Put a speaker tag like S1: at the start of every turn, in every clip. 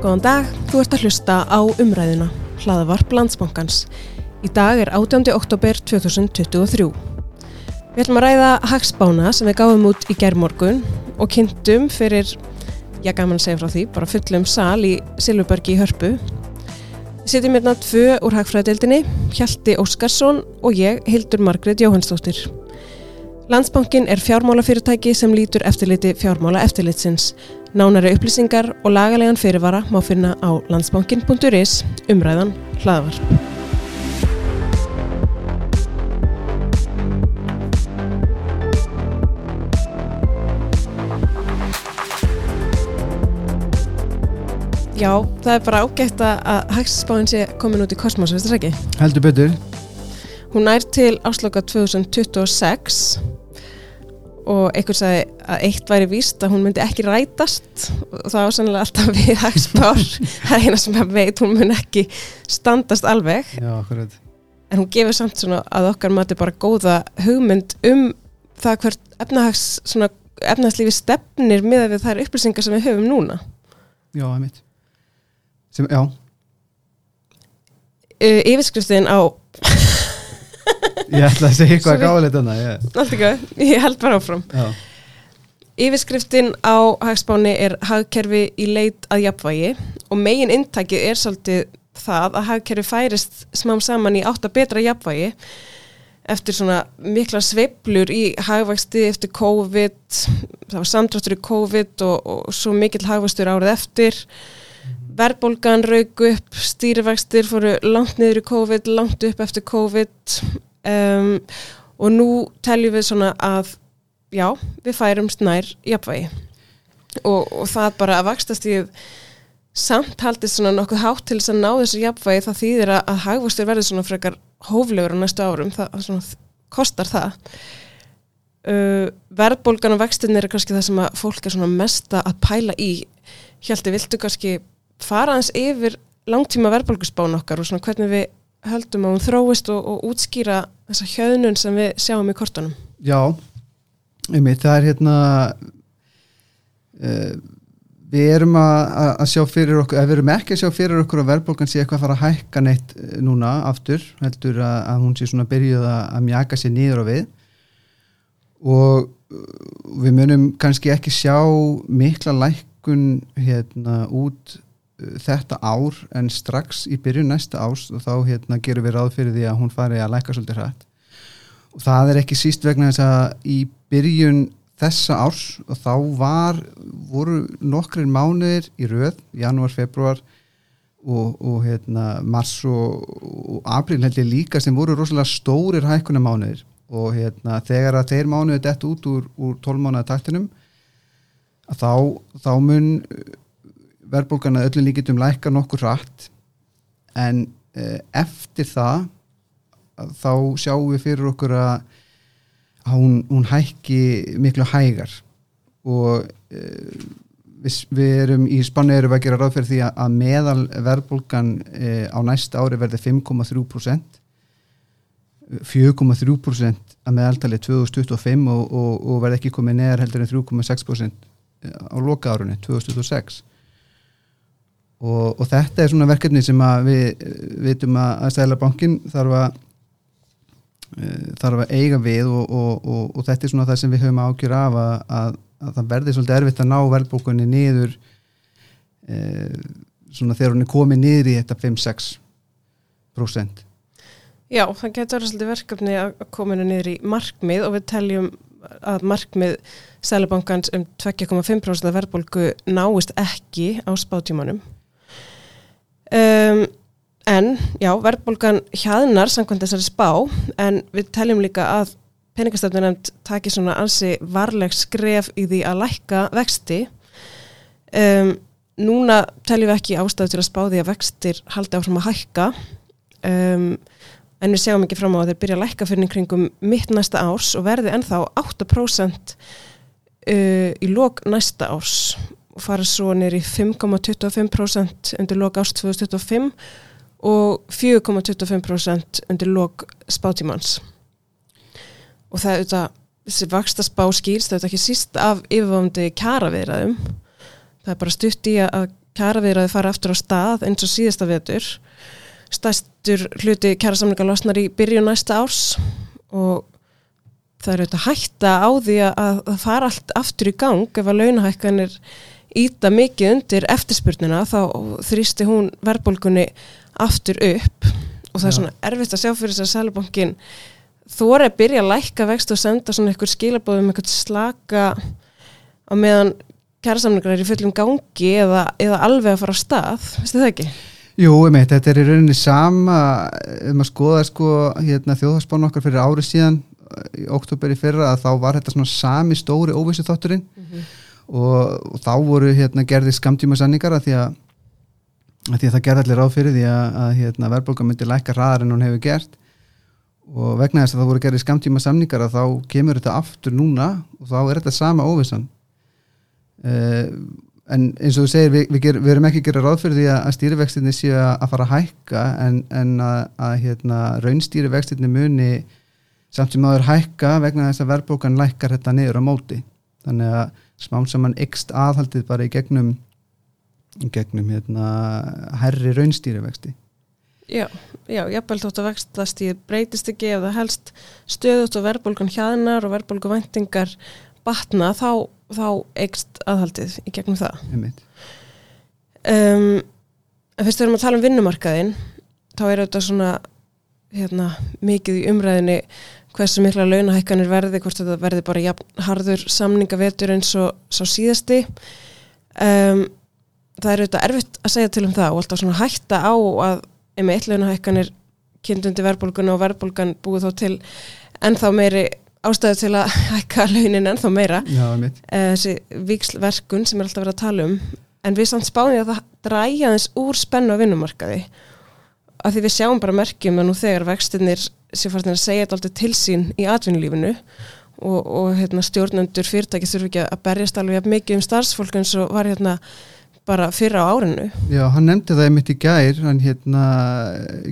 S1: Góðan dag, þú ert að hlusta á umræðina, hlaðavarp landsbankans. Í dag er 18. oktober 2023. Við ætlum að ræða hagspána sem við gáum út í gerðmorgun og kynntum fyrir, já gaman að segja frá því, bara fullum sal í Silvurbergi í Hörpu. Við setjum hérna tvö úr hagfræðadeildinni, Hjalti Óskarsson og ég, Hildur Margret Jóhannsdóttir. Landsbankin er fjármálafyrirtæki sem lítur eftirliti fjármála eftirlitsins. Nánari upplýsingar og lagalegan fyrirvara má finna á landsbankin.is umræðan hlaðavarp. Já, það er bara ágætt að hagspáin sé komin út í kosmos, veist það ekki?
S2: Heldur betur.
S1: Hún nær til ásloka 2026 og einhver sagði að eitt væri víst að hún myndi ekki rætast. Og það var sannlega alltaf við hagspár. Það er eina sem ég veit, hún mun ekki standast alveg.
S2: Já,
S1: en hún gefur samt svona að okkar mati bara góða hugmynd um það hvert efnahags, svona, efnahagslífi stefnir miða við þær upplýsingar sem við höfum núna.
S2: Já, það er mitt. Sem, já,
S1: uh, Yfirskriftin á
S2: ég ætla að segja eitthvað gáðilegt annað. Ég,
S1: allt ekki, ég held bara áfram.
S2: Já,
S1: Yfirskriftin á hagspáni er hagkerfi í leit að jafnvægi og megin intakið er svolítið það að hagkerfi færist smám saman í átt að betra jafnvægi eftir svona mikla sveiflur í hagvægsti eftir COVID, það var samdráttur í COVID og, og svo mikill hagvægstur árið eftir verðbólgan rauk upp, stýrivægstir fóru langt niður í COVID, langt upp eftir COVID. Um, og nú teljum við svona að já, við færumst nær jafnvægi. Og, og það bara að vakstast í samt haldist svona nokkuð hátt til þess að ná þessu jafnvægi það þýðir að, að hagvastur verður svona frekar hóflegur á næstu árum, það svona, kostar það. Uh, verðbólgan og vextin er kannski það sem að fólk er svona mesta að pæla í. Hjalti, viltu kannski fara hans yfir langtíma verðbólgusbán okkar og svona hvernig við höldum að hún þróist og, og útskýra þessa hjöðnun sem við sjáum í kortunum.
S2: Já, einmitt, það er hérna, uh, við erum að, að- sjá fyrir okkur, ef við erum ekki að sjá fyrir okkur að verðbólgan sé eitthvað að fara að hækka neitt eh, núna aftur, heldur að, að hún sé svona byrjuð að, að mjaka sér nýður á við. Og við munum kannski ekki sjá mikla lækkun hérna út þetta ár en strax í byrjun næsta árs og þá hérna gerum við ráð fyrir því að hún fari að lækka svolítið hrætt og það er ekki síst vegna þess að í byrjun þessa árs og þá var voru nokkrir mánuðir í röð janúar, februar og, og hérna mars og, og april held ég líka sem voru rosalega stórir hækkuna mánuðir og hérna þegar að þeir mánuði dett út úr, úr 12 mánuða taktinum þá, þá mun verðbólgan að öllum líkitum lækka nokkur hratt. En eh, eftir það að þá sjáum við fyrir okkur að hún, hún hækki miklu hægar. Og uh, við, við erum í spannu erum við að gera ráð fyrir því að, að meðal verðbólgan uh, á næsta ári verði 5,3% 4,3% að meðaltali 2025 og, og, og verði ekki komið neðar heldur en 3,6% á loka árunni 2026 og, og þetta er svona verkefni sem við vitum að, Sælabankin þarf að eh, þarf að eiga við og, og, og, þetta er svona það sem við höfum ágjur af að, að, að það verði svolítið erfitt að ná verðbókunni niður e, svona þegar hún er komið niður í þetta 5-6%
S1: Já, það getur svolítið verkefni að koma henni niður í markmið og við teljum að markmið Sælabankans um 2,5% af verðbólgu náist ekki á spátímanum. Um, en, já, verðbólgan hjaðnar samkvæmt þessari spá en við teljum líka að peningastöfnum nefnd taki svona ansi varleg skref í því að lækka vexti. Um, núna teljum við ekki ástæðu til að spá því að vextir haldi áfram að hækka. Um, en við sjáum ekki fram á að þeir byrja að lækka fyrir kringum mitt næsta árs og verði ennþá 8% uh, í lok næsta árs fara svo nýri 5,25% undir lok árs 2025 og 4,25% undir lok spátímans. Og það er auðvitað þessi vaksta spá skýrst, það er auðvitað ekki síst af yfirvándi kjara viðræðum það er bara stutt í að kjaraviðraði fara aftur á stað eins og síðasta vetur. Stæstur hluti kjærasamlinga losnar í byrju næsta árs og það er auðvitað hætta á því að það fara allt aftur í gang ef að launahækkanir íta mikið undir eftirspurnina þá þrýsti hún verðbólgunni aftur upp og það er svona erfitt að sjá fyrir þess að Sælubankin þóra að byrja að lækka vext og senda svona einhver skilabóðum einhvern slaka á meðan kjærasamlingar er í fullum gangi eða, eða alveg að fara á stað, veistu það ekki?
S2: Jú, meit, þetta er í rauninni sama um að skoða sko, hérna, þjóðhagsbánu okkar fyrir árið síðan í oktober í fyrra að þá var þetta svona sami stóri óvissu þátturinn mm -hmm. Og, og þá voru hérna, gerði skamtíma sanningar að því að, að því að það gerði allir ráð fyrir því að, að hérna, verðbólka myndi læka ræðar en hún hefur gert. Og vegna þess að það voru gerði skamtíma samningar að þá kemur þetta aftur núna og þá er þetta sama óvissan. Uh, en eins og þú segir við, við, ger, við erum ekki að gera ráð fyrir því að stýrivextinni séu að fara að hækka en, en að, að hérna, raunstýrivextinni muni samt sem aður hækka vegna þess að verðbókan lækkar þetta niður á móti. Þannig að smám saman ykst aðhaldið bara í gegnum í gegnum hérna herri raunstýrivexti.
S1: Já, já, jafnvel þótt að vextastíð breytist ekki ef það helst stöðut og verðbólgan hjaðnar og verðbólgu vendingar batna þá þá eigst aðhaldið í gegnum það. Um, Fyrst við erum að tala um vinnumarkaðin þá er þetta svona hérna, mikið í umræðinni hversu mikla launahækkanir verði hvort þetta verði bara jafn, harður samningavetur eins og sá síðasti. Um, það er auðvitað erfitt að segja til um það og alltaf svona hætta á að með eitt launahækkanir kynntundi verðbólgun og verðbólgan búið þó til ennþá meiri ástæðu til að hækka launin ennþá meira.
S2: Já,
S1: eh, þessi vikslverkun sem er alltaf verið að tala um. En við samt spáðum að það dræja þess úr spennu á vinnumarkaði. Að því við sjáum bara merkjum að nú þegar vextinnir séu farin að segja þetta alltaf til sín í atvinnulífinu og, og hérna, stjórnendur fyrirtæki þurfi ekki að berjast alveg mikið um starfsfólk eins og var hérna bara fyrra á árinu.
S2: Já, hann nefndi það einmitt í gær, hann hérna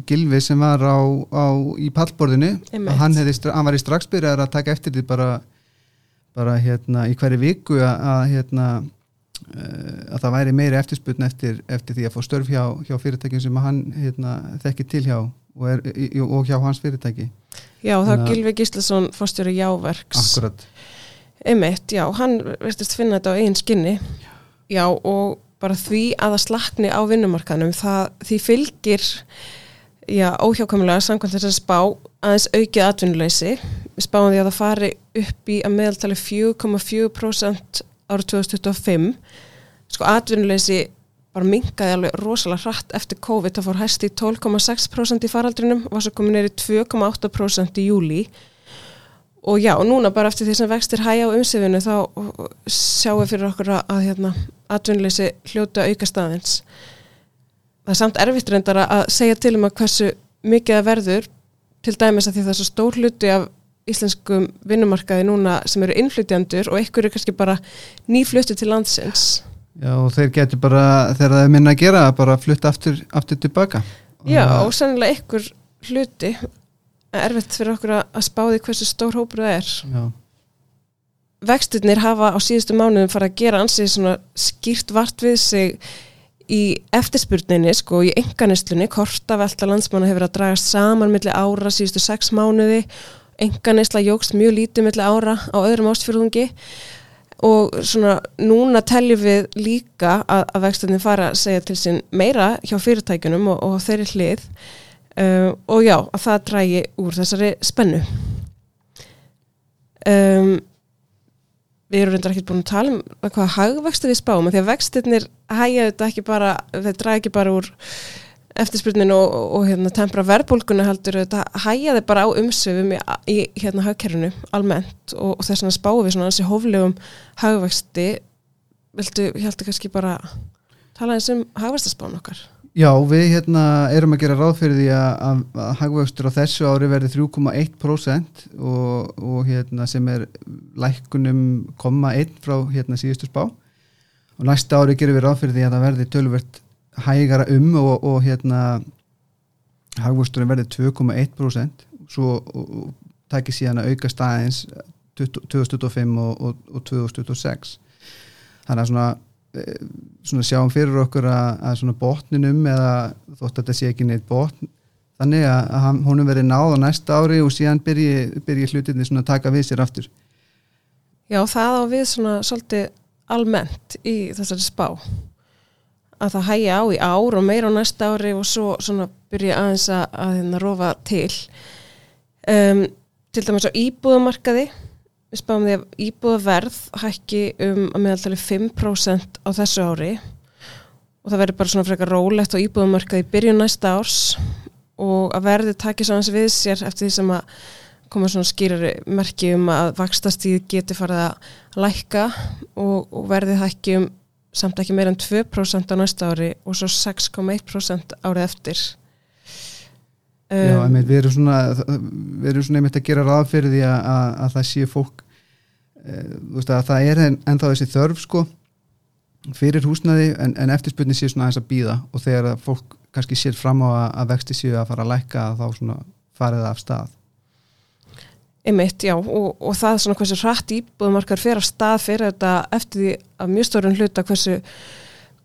S2: Gilvi sem var á, á í pallborðinu, hann, hefði, hann var í straxbyrjar að taka eftir því bara, bara hérna í hverju viku að, að hérna eh, að það væri meiri eftirsputn eftir, eftir því að fá störf hjá, hjá fyrirtækjum sem hann hérna, þekki til hjá og, er, og hjá hans fyrirtæki.
S1: Já, þá Gilvi Gíslason fórstjóri Jáverks.
S2: Akkurat.
S1: Einmitt, já, hann veistist finna þetta á einn skinni. Já, og bara því að það slakni á vinnumarkaðnum það, því fylgir já, óhjákvæmulega samkvæmt þess að spá aðeins aukið atvinnuleysi við spáum því að það fari upp í að meðaltali 4,4% árið 2025 sko atvinnuleysi bara minkaði alveg rosalega hratt eftir COVID. Það fór hæst í 12,6% í faraldrinum var svo komin neyri 2,8% í júli og já, og núna bara eftir því sem vextir hægja á umsefinu þá sjáum við fyrir okkur að, hérna, atvinnleysi hljóta auka staðins það er samt erfitt reyndar að segja til um að hversu mikið það verður til dæmis að því það er svo stór hluti af íslenskum vinnumarkaði núna sem eru innflytjandur og er kannski bara nýflutti til landsins
S2: Já, og þeir getur bara, þegar það er minna að gera bara flutta aftur, aftur tilbaka.
S1: Já, og sannilega ykkur hluti. Erfitt fyrir okkur að spáði hversu stór hópur það er.
S2: Já.
S1: vexturnir hafa á síðustu mánuðum fara að gera ansið svona skýrt vart við sig í eftirspurninni sko í enganistlunni kortavelta landsmána hefur að draga saman millir ára síðustu sex mánuði. Enganistla jógst mjög lítið millir ára á öðrum ástfjörðungi og svona núna teljum við líka að, að vexturnir fara að segja til sín meira hjá fyrirtækunum og, og þeirri hlið. Uh, og já, að það drægi úr þessari spennu. Um, við erum reyndar ekki búin að tala um hvað hagvextu við spáum, því að vextirnir hægja þetta ekki bara, þeir drægi ekki bara úr eftirspurninu og, og, og hérna, tempra verbulguna heldur þetta hægja þið bara á umsöfum í, í hérna hagkerfinu almennt og, og þess að spáum við svona þessi hóflegum hagvexti. Viltu, ég heldur kannski bara tala eins um hagvextaspán okkar?
S2: Já, við hérna erum að gera ráð fyrir því að, að hagvöxtur á þessu ári verði 3,1% og, hérna sem er lækkunum koma 1 frá hérna síðustu spá. Og næsta ári gerum við ráð fyrir því að það verði tölvert hægara um og, og hérna hagvöxturinn verði 2,1% svo takir síðan að auka staðins 2025 og, og 2026 þannig að svona eh, svona sjáum fyrir okkur að, að svona botninum eða þótt að þetta sé ekki neitt botn þannig að, að honum verið náð á næsta ári og síðan byrji, byrji hlutinni svona að taka við sér aftur.
S1: Já, það á við svona svolítið almennt í þessari spá að það hægja á í ár og meira á næsta ári og svo svona byrja aðeins að, að hérna rofa til. Um, til dæmis á íbúðumarkaði við spáum því að íbúðaverð hækki um að meðaltali 5% á þessu ári og það verður bara svona frekar rólegt á íbúðumarkaði byrjun næsta árs og að verði takið svo aðeins við sér eftir því sem að koma svona skýrari merki um að vakstastíð geti farið að lækka og, og verði hækki um samt ekki meira en 2% á næsta ári og svo 6,1% árið eftir.
S2: Já,
S1: um,
S2: einmitt, við erum svona við erum svona einmitt að gera ráð fyrir því að, að, að það sé fólk e, veist, að það er en, ennþá þessi þörf sko fyrir húsnaði en, en eftirspurni sé svona aðeins að býða og þegar fólk kannski sér fram á að, að vexti séu að fara að lækka þá svona farið af stað
S1: Einmitt, já, og, og það er svona hversu hratt íbúðumarkar fyrir af stað fyrir þetta eftir því að mjög stórun hluta hversu,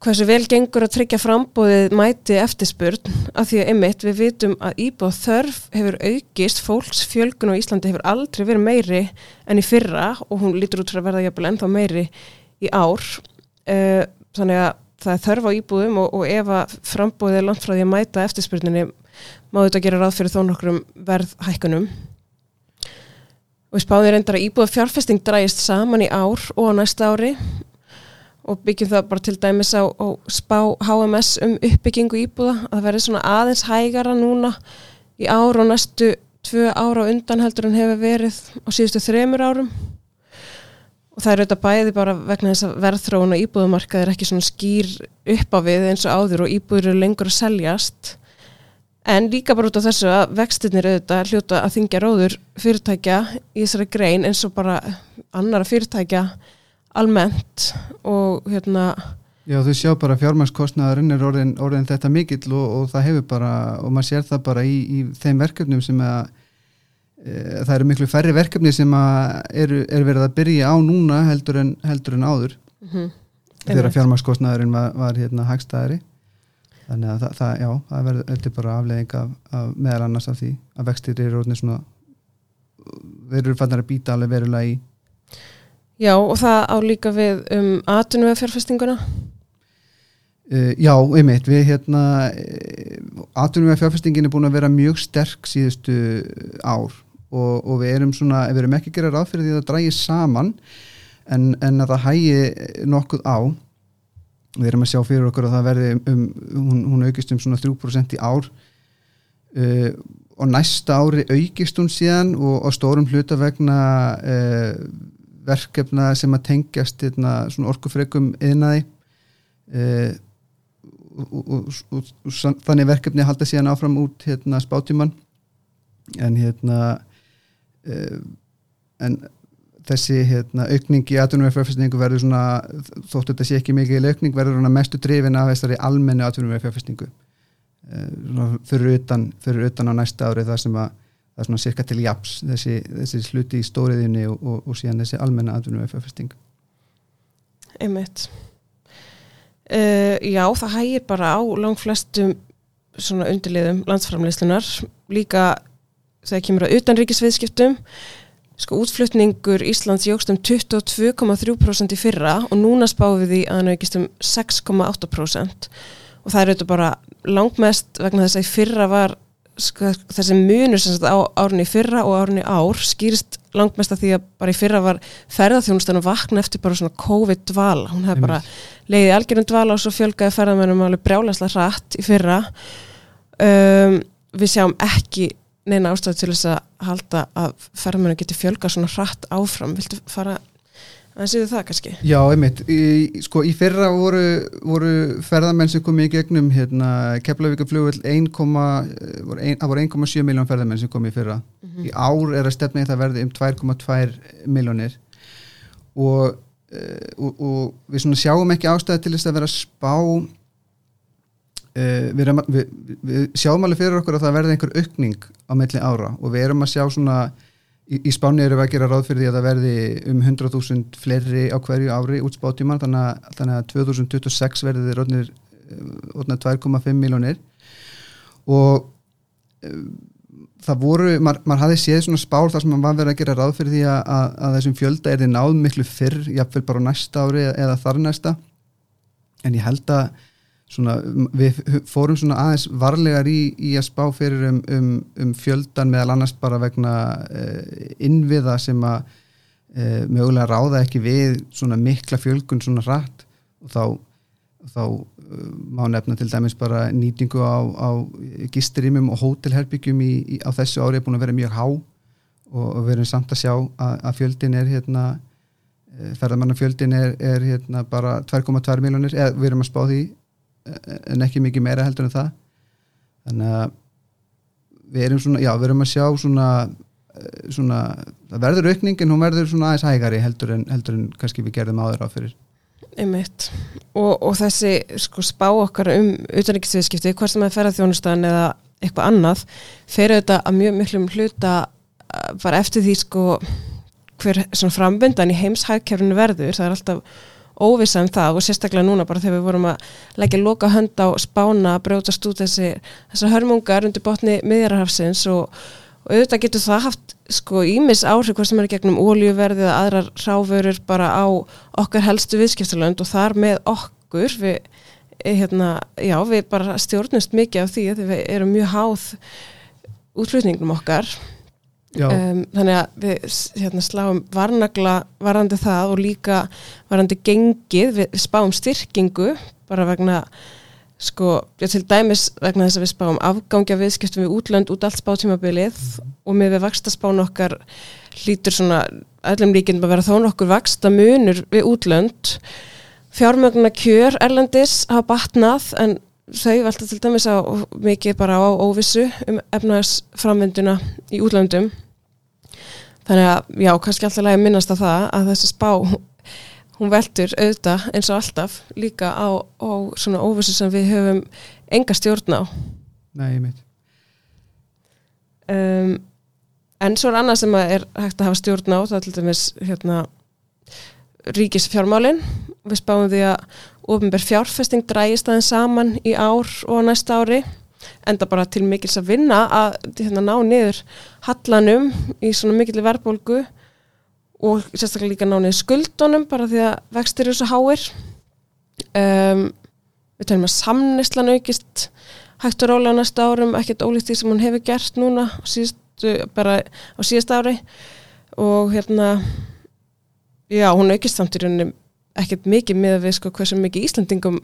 S1: hversu vel gengur að tryggja frambóðið mæti eftirspurn af því að einmitt við vitum að íbúð þörf hefur aukist, fólks fjölgun á Íslandi hefur aldrei verið meiri en í fyrra og hún lítur út fyrir að verða jafnvel ennþá meiri í ár. Uh, þannig að það er þörf á íbúðum og, og ef að frambóðið er langt frá því að mæta eftirspurninni má þetta gera ráð fyrir þó nokkrum verðhækkunum og við spáðum reyndar að íbúða fjárfesting drægist saman í ár og á næsta ári. Og byggjum það bara til dæmis á, á spá HMS um uppbyggingu íbúða að það verði svona aðeins hægara núna í ár og næstu tvö ára á undan heldur en hefur verið á síðustu þremur árum. Og það er auðvitað bæði bara vegna þess að verðþróun og íbúðumarkað er ekki svona skýr upp á við eins og áður og íbúður eru lengur að seljast En líka bara út af þessu að vextirnir auðvitað hljóta að þingja róður fyrirtækja í þessari grein eins og bara annara fyrirtækja almennt og hérna,
S2: Já, þú sjá bara fjármannskostnaðurinn er orðin, orðin þetta mikill og, og það hefur bara, og maður sér það bara í, í þeim verkefnum sem að e, það eru miklu færri verkefni sem að eru, er verið að byrja á núna heldur en, heldur en áður.
S1: Mm
S2: þegar fjármannskostnaðurinn var, var hérna hagstæðari þannig að það, það já, það verður þetta er bara afleðing af, af meðal annars af því að vextir eru orðin svona þeir eru fannar að býta alveg verulega í
S1: já og það á líka við um atvinnum fjárfestinguna.
S2: Uh, já, einmitt, við hérna aðtunum við að fjárfestingin er búin að vera mjög sterk síðustu ár og, og við erum svona, við erum ekki að gera ráð fyrir því að það drægi saman en, en að það hægi nokkuð á við erum að sjá fyrir okkur að það verði um, um hún, hún aukist um svona 3% í ár. Uh, og næsta ári aukist hún síðan og, og stórum hluta vegna uh, verkefna sem að tengjast hérna, svona orkufrekum yðnaði uh, og, og, og, og san- þannig verkefni halda síðan áfram út hérna spátíman en hérna en þessi hérna, aukning í atvinnumverðfjárfestingu verður svona, þóttu þetta sé ekki mikið aukning, verður svona mestu drifin af þessari almennu atvinnumverðfjárfestingu uh, fyrir utan fyrir utan á næsta ári það sem að það er svona cirka til japs þessi, þessi sluti í stóriðinni og, og, og síðan þessi almenna atvinnumverðfjárfesting
S1: Einmitt. Uh, já, það hægir bara á langt flestum svona undirliðum landsframleyslunar. Líka þegar kemur að utanríkisviðskiptum, sko útflutningur Íslands jógst um 22,3% í fyrra og núna spáum við því að hann aukist um 6,8% og það er auðvitað bara langmest vegna þess að í fyrra var sko, þessi munur sem sagt á árunni í fyrra og árunni ár skýrist langmest að því að bara í fyrra var ferðarþjónustan að vakna eftir bara svona COVID-dvala, hún hefði bara leiði algjörum dvala og svo fjölgaði ferðarmennum alveg brjálæslega hratt í fyrra. Um, við sjáum ekki neina ástæðu til þess að halda að ferðarmennum geti fjölgað svona hratt áfram, viltu fara að séu það kannski?
S2: Já, einmitt, í, sko í fyrra voru, voru ferðamenn sem komið í gegnum hérna, Keflavíka flugvöld 1, voru ein- það voru 1,7 miljón ferðamenn sem komið í fyrra. Í ár er að stefna í það verði um 2,2 miljónir og, uh, og, og við svona sjáum ekki ástæði til þess að vera spá við, erum við, við sjáum alveg fyrir okkur að það verði einhver aukning á milli ára og við erum að sjá svona í, í spáni eru við að gera ráð fyrir því að það verði um 100.000 fleiri á hverju ári útspátíman þannig þannig að 2026 verði þeir orðnir 2,5 miljónir og um, það voru, maður mað hafði séð svona spár þar sem maður var verið að gera ráð fyrir því að, að, að þessum fjölda er þið náð miklu fyrr, jáfnveil bara næsta ári eða þar næsta. En ég held að svona, við fórum svona aðeins varlegar í, í að spá fyrir um, um, um fjöldan meðal annars bara vegna uh, innviða sem að uh, mögulega ráða ekki við svona mikla fjölgun svona rætt og þá, þá uh, má nefna til dæmis bara nýtingu á, á gisturímum og hótelherbyggjum í, í, á þessu ári er búin að vera mjög há. Og, og við erum samt að sjá að, að fjöldin er hérna ferðamannafjöldin er, er hérna bara 2,2 miljónir, eða við erum að spá því en ekki mikið meira heldur en það. Þannig að við erum svona, já við erum að sjá svona, svona það verður aukning en hún verður svona aðeins hægari heldur en, heldur en kannski við gerðum áður á fyrir.
S1: Einmitt. Og, og þessi sko, spá okkar um utanriksviðskipti, hvort sem að ferða þjónustan eða eitthvað annað, fer auðvitað að mjög miklum hluta bara eftir því sko hver svona frambundan í heimshækjörunu verður, það er alltaf óvisa um það og sérstaklega núna bara þegar við vorum að leggja loka hönd á spána að brjótast út þessi, þessar hörmungar undir botni miðjararhafsins og, og auðvitað getur það haft sko ímis áhrif hvað sem er gegnum óljuverðið að aðrar ráfurur bara á okkar helstu viðskiptalönd og þar með okkur. Við, hérna, já, við bara stjórnumst mikið af því að við erum mjög háð útflutningum okkar Um, þannig að við hérna, sláum varnagla varandi það og líka varandi gengið. Við spáum styrkingu bara vegna sko, já til dæmis vegna þess að við spáum afgangja viðskiptum við útlönd út allt spátímabilið mm. og með við vaksta spán okkar hlýtur svona öllum líkinn að vera þó nokkur vaksta munur við útlönd. Fjármöguna kjör erlendis hafa batnað en þau velta til dæmis á mikið bara á óvissu um efnaðarsframvenduna í útlöndum þannig að já, kannski alltaf lægi minnast að það að þessi spá hún veldur auðvitað eins og alltaf líka á, á svona óvissu sem við höfum enga stjórn á.
S2: Nei, ég meit
S1: um, En svo er annað sem er hægt að hafa stjórn á það er til dæmis hérna ríkisfjármálin. Við spáum því að ofinber fjárfesting drægist aðeins saman í ár og næsta ári enda bara til mikils að vinna að hérna, ná niður hallanum í svona mikil verðbólgu og sérstaklega líka ná niður skuldunum bara því að vextir eru svo háir. Um, við tölum að samnislan aukist hægt og róla á næsta árum, ekkert ólíkt því sem hún hefur gert núna síðustu, bara á síðast ári. Og hérna já, hún aukist samt í rauninni ekkert mikið með að við sko hversu mikið Íslandingum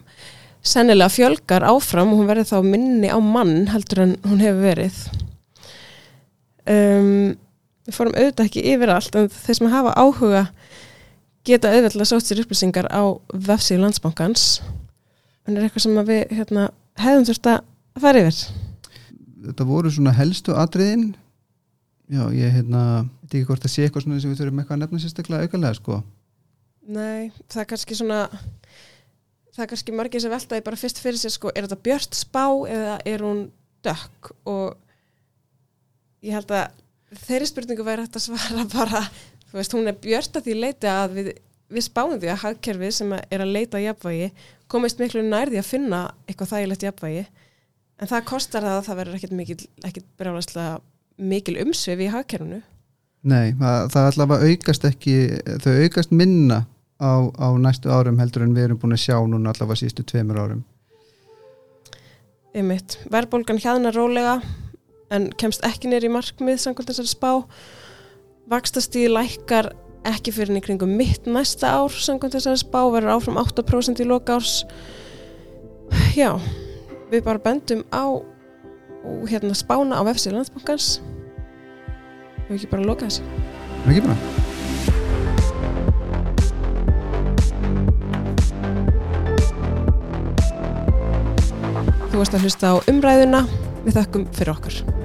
S1: sennilega fjölgar áfram og hún verður þá minni á mann heldur en hún hefur verið. Um, við fórum auðvitað ekki yfir allt en þeir sem hafa áhuga geta auðvitað sótt sér upplýsingar á vefsíðu landsbankans. En er eitthvað sem við hérna, hefðum þurft að fara yfir.
S2: Þetta voru svona helstu atriðin. Já ég hérna veit ekki hvort að sé eitthvað sem við þurfum eitthvað að nefna sérstaklega aukalega sko.
S1: Nei, það er kannski svona það er kannski margir sem veltaði bara fyrst fyrir sér sko, er þetta björnt spá eða er hún dökk? Og ég held að þeirri spurningu væri hægt að svara bara, þú veist, hún er björnt að því leita að við, við spáum því að hagkerfið sem er að leita jafnvægi komist miklu nærði að finna eitthvað þægilegt jafnvægi. En það kostar það að það verður ekkit mikil, mikil umsvið í hagkerfinu.
S2: Nei, það, það allavega aukast ekki, þau aukast minna á, á næstu árum heldur en við erum búin að sjá núna allavega sístu tveimur árum.
S1: Ymmiðt, verðbólgan hjaðna rólega en kemst ekki neyri markmið samkvæmt þessari spá. Vakstastíði lækkar ekki fyrir í kringum mitt næsta ár samkvæmt þessari spá verður áfram 8% í loka árs. Já, við bara bendum á hérna spána á vefsið landsbankans. Við ekki bara loka þessu?
S2: Við ekki bara
S1: Þú varst að hlusta á umræðuna. Við þakkum fyrir okkar.